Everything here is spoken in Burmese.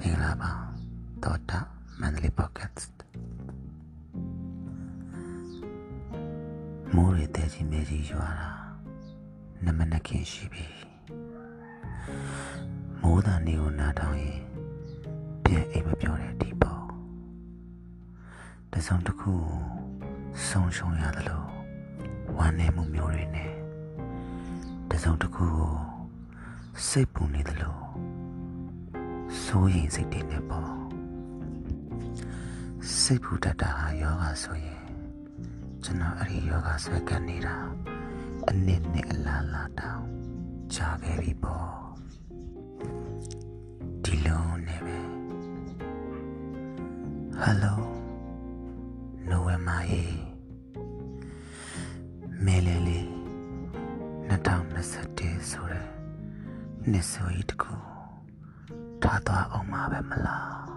မင်္ဂလာပါတော်တာမန္တလေးပေါ့ကတ်မိုးရတဲ့ကြီးမြေကြီးရွာတာနမနခင်ရှိပြီမိုးသားနေကိုနားထောင်ရင်ပြန်အိမ်မပြောတဲ့အဒီပေါ့တစုံတစ်ခုကိုဆုံးရှုံးရတယ်လို့ဝမ်းနည်းမှုမျိုးတွေနဲ့တစုံတစ်ခုကိုစိတ်ပူနေတယ်လို့ စိုးရင်စိတ်တွေနဲ့ပေါ့စိတ်ဖူတတ်တာဟာယောဂဆိုရင်ကျွန်တော်အဲ့ဒီယောဂဆွဲကပ်နေတာအနစ်နဲ့အလားလာတောင်ကြာခဲ့ပြီပေါ့ဒီလုံးနဲ့ပဲဟယ်လိုနိုဝမ်ဘာရေမဲလေလေ2021ဆိုတဲ့နှစ်ဆိုကြီးတခုထား သွားအောင်မှာပဲမလား